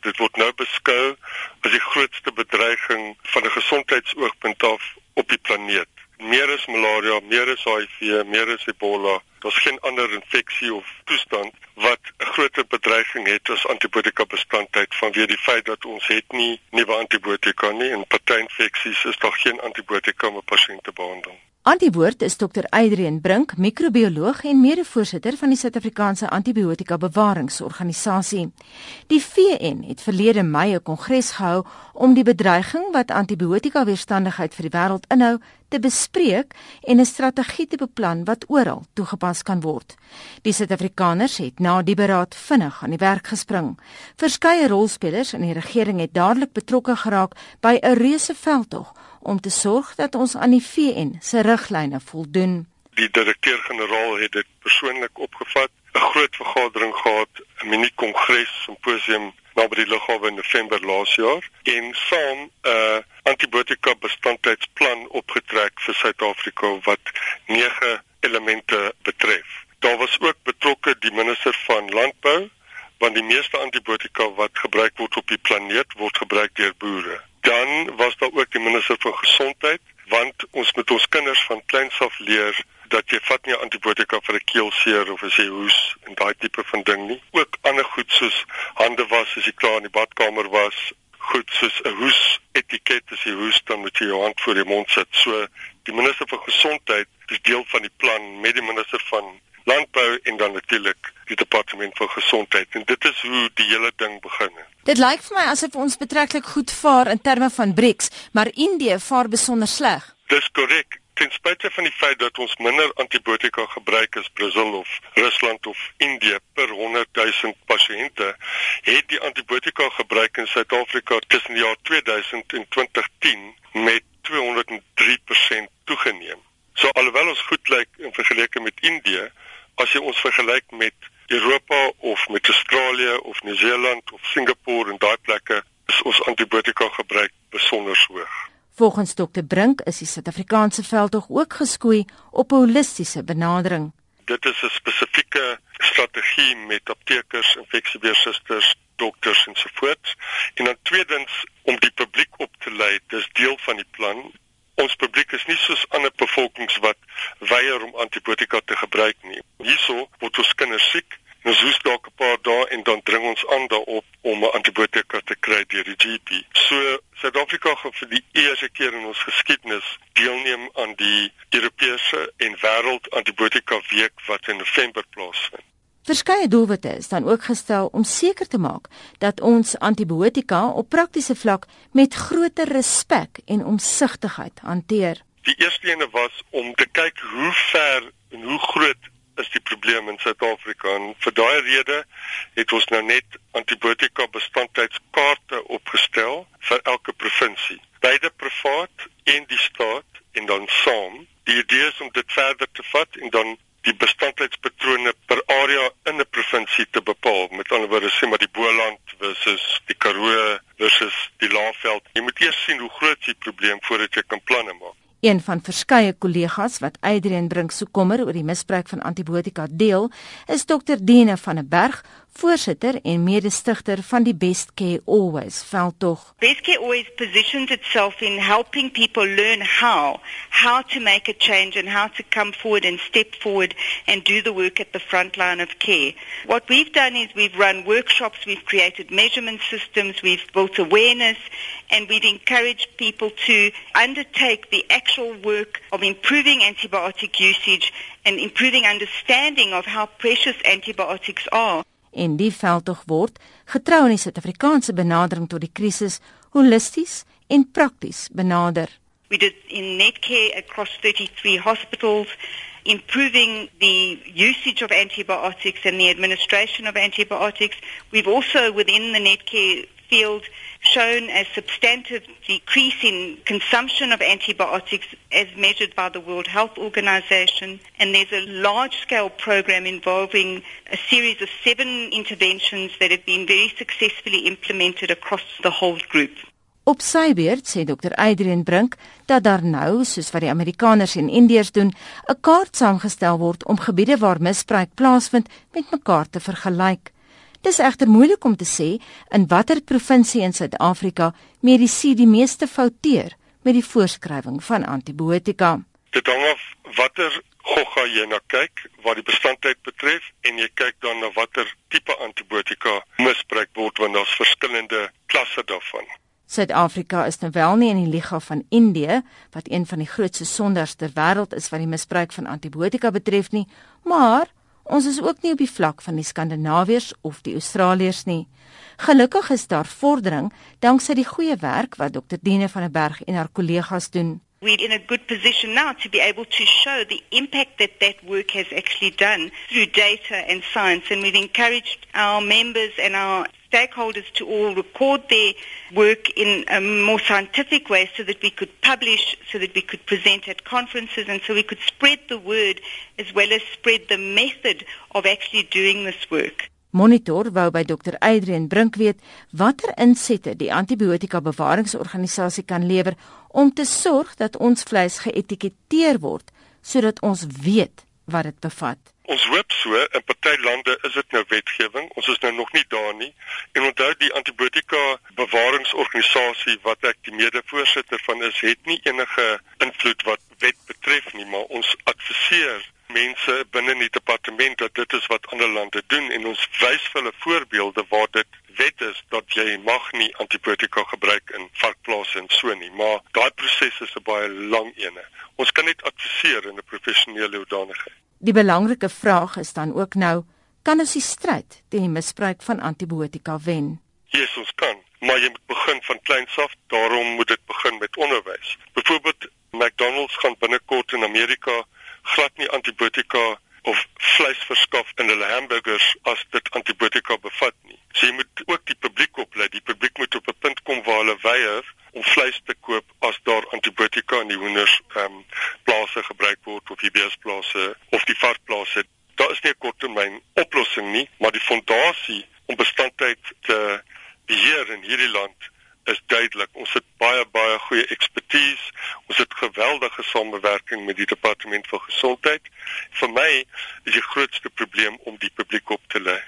Dit word nou beskou as die grootste bedreiging van 'n gesondheidsoogpunt af op die planeet. Meer is malaria, meer is HIV, meer is Ebola. Daar's geen ander infeksie of toestand wat 'n groter bedreiging het as antibiotika bestandheid vanweë die feit dat ons het nie nuwe antibiotika nie en party infeksies is daar geen antibiotika om 'n pasiënt te behandel. Antwoord is Dr. Adrian Brink, microbioloog en mede-voorsitter van die Suid-Afrikaanse Antibiotika Bewaringsorganisasie. Die VN het verlede Mei 'n kongres gehou om die bedreiging wat antibiotika weerstandigheid vir die wêreld inhou te bespreek en 'n strategie te beplan wat oral toegepas kan word. Die Suid-Afrikaners het na die beraad vinnig aan die werk gespring. Verskeie rolspelers in die regering het dadelik betrokke geraak by 'n reuse veldtog om te sorg dat ons aan die VN se riglyne voldoen. Die direkteur-generaal het dit persoonlik opgevat, 'n groot vergadering gehad, 'n mini-kongres simposium naby die lughawe in November laas jaar en saam 'n uh, antibiotika bestandheidsplan opgetrek vir Suid-Afrika wat 9 elemente betref. Daar was ook betrokke die minister van landbou want die meeste antibiotika wat gebruik word op die planeet word gebruik deur boere. Dan was daar ook die minister van gesondheid want ons moet ons kinders van kleins af leer dat jy vat nie antibiotika vir 'n keelseer of as jy hoes en daai tipe van ding nie. Ook ander goed soos hande was as jy klaar in die badkamer was, goed soos 'n hoes etiket as jy hoes dan moet jy jou hand voor die mond sit. So die minister van gesondheid is deel van die plan met die minister van landbou en dan natuurlik die departement van gesondheid en dit is hoe die hele ding begin het. Dit lyk vir my asof ons betreklik goed vaar in terme van BRICS, maar Indië vaar besonder sleg. Dis korrek. Ten spyte van die feit dat ons minder antibiotika gebruik as Brasil of Rusland of Indië per 100 000 pasiënte, het die antibiotika gebruik in Suid-Afrika tussen die jaar 2000 en 2010 met 203% toegeneem. So alhoewel ons goed lyk in vergelyking met Indië, as jy ons vergelyk met Europa of met Australië of Nieu-Seeland of Singapore en daai plekke, is ons antibiotika gebruik besonder hoog. Volgens Dr Brink is die Suid-Afrikaanse veldtog ook geskoei op 'n holistiese benadering. Dit is 'n spesifieke strategie met aptekers, infeksiebeheersusters, dokters en so voort. En dan tweedens om die publiek op te lei, dis deel van die plan ons publiek is nie soos ander bevolkings wat weier om antibiotika te gebruik nie. Hierso word ons kinders siek. Ons hoes dalk 'n paar dae en dan dring ons aan daarop om 'n antibiotika te kry deur die GP. So Suid-Afrika gaan vir die eerste keer in ons geskiedenis deelneem aan die Europese en wêreld antibiotika week wat in November plaasvind. Verskeie doelwitte is dan ook gestel om seker te maak dat ons antibiotika op praktiese vlak met groter respek en omsigtigheid hanteer. Die eerste ene was om te kyk hoe ver en hoe groot is die probleem in Suid-Afrika en vir daai rede het ons nou net antibiotika bestandheidskaarte opgestel vir elke provinsie. Beide privaat en die staat en dan saam. Die idee is om dit verder te vat en dan die bestandheidspatrone per area provinsie te bepaal. Met ander woorde sê maar die Boland versus die Karoo versus die Laagveld. Jy moet eers sien hoe groot die probleem voordat jy kan planne maak. Een van verskeie kollegas wat Adrian Brink se kommer oor die misbruik van antibiotika deel, is Dr. Dene van der Berg, voorsitter en mede-stigter van die Best Care Always veldtog. Best Care Always positions itself in helping people learn how how to make a change and how to come forward and step forward and do the work at the front line of care. What we've done is we've run workshops, we've created measurement systems, we've built awareness and we've encouraged people to undertake the actual work of improving antibiotic usage and improving understanding of how precious antibiotics are en die veldtog word getrou aan die Suid-Afrikaanse benadering tot die krisis holisties en prakties benader. We did in netcare across 33 hospitals improving the usage of antibiotics and the administration of antibiotics. We've also within the netcare field shown a substantive decrease in consumption of antibiotics as measured by the World Health Organization. And there's a large scale program involving a series of seven interventions that have been very successfully implemented across the whole group. Op sy beurt sê Dr. Adrian Brink dat daar nou, soos wat die Amerikaners en Indiërs doen, 'n kaart saamgestel word om gebiede waar misbruik plaasvind met mekaar te vergelyk. Dis egter moeilik om te sê in watter provinsie in Suid-Afrika medisyne die meeste fouteer met die voorskrywing van antibiotika. Dit hang af watter gogga jy na kyk wat die bestandheid betref en jy kyk dan na watter tipe antibiotika misbruik word want daar's verskillende klasse daarvan. Suid-Afrika is nou wel nie in die liga van Indië wat een van die grootste sondaars ter wêreld is wat die misbruik van antibiotika betref nie, maar ons is ook nie op die vlak van die Skandinawiërs of die Australiërs nie. Gelukkig is daar vordering danksy die goeie werk wat Dr. Dene van der Berg en haar kollegas doen. We're in a good position now to be able to show the impact that that work has actually done through data and science. And we've encouraged our members and our stakeholders to all record their work in a more scientific way so that we could publish, so that we could present at conferences, and so we could spread the word as well as spread the method of actually doing this work. Monitor wou by Dr. Adrian Brink weet watter insette die antibiotika bewaringsorganisasie kan lewer om te sorg dat ons vleis geetiketeer word sodat ons weet wat dit bevat. Ons hoop so in party lande is dit nou wetgewing. Ons is nou nog nie daar nie. En onthou die antibiotika bewaringsorganisasie wat ek die mede-voorsitter van is, het nie enige invloed wat wet betref nie, maar ons adviseer mense binne die departement dat dit is wat ander lande doen en ons wys vir hulle voorbeelde waar dit wet is dat jy mag nie antibiotika gebruik in varkplase en so nie maar daai proses is 'n baie lang ene. Ons kan net adviseer in 'n professionele hoedanigheid die belangrike vraag is dan ook nou kan ons die stryd teen die misbruik van antibiotika wen? Yes ons kan maar jy moet begin van kleins af daarom moet dit begin met onderwys. Byvoorbeeld McDonald's gaan binnekort in Amerika glad nie antibiotika of vleis verskaf in hulle hamburgers as dit antibiotika bevat nie. So jy moet ook die publiek oplei. Die publiek moet op 'n punt kom waar hulle weier om vleis te koop as daar antibiotika in die hoenders ehm um, plase gebruik word of die beesplase of die varkplase. Daar is nie 'n korttermyn oplossing nie, maar die fondasie om bestandheid te beheer in hierdie land is duidelik. Ons het baie baie goeie ekspertise. Ons het geweldige samewerking met die departement van gesondheid. Vir my is die grootste probleem om die publiek op te lei.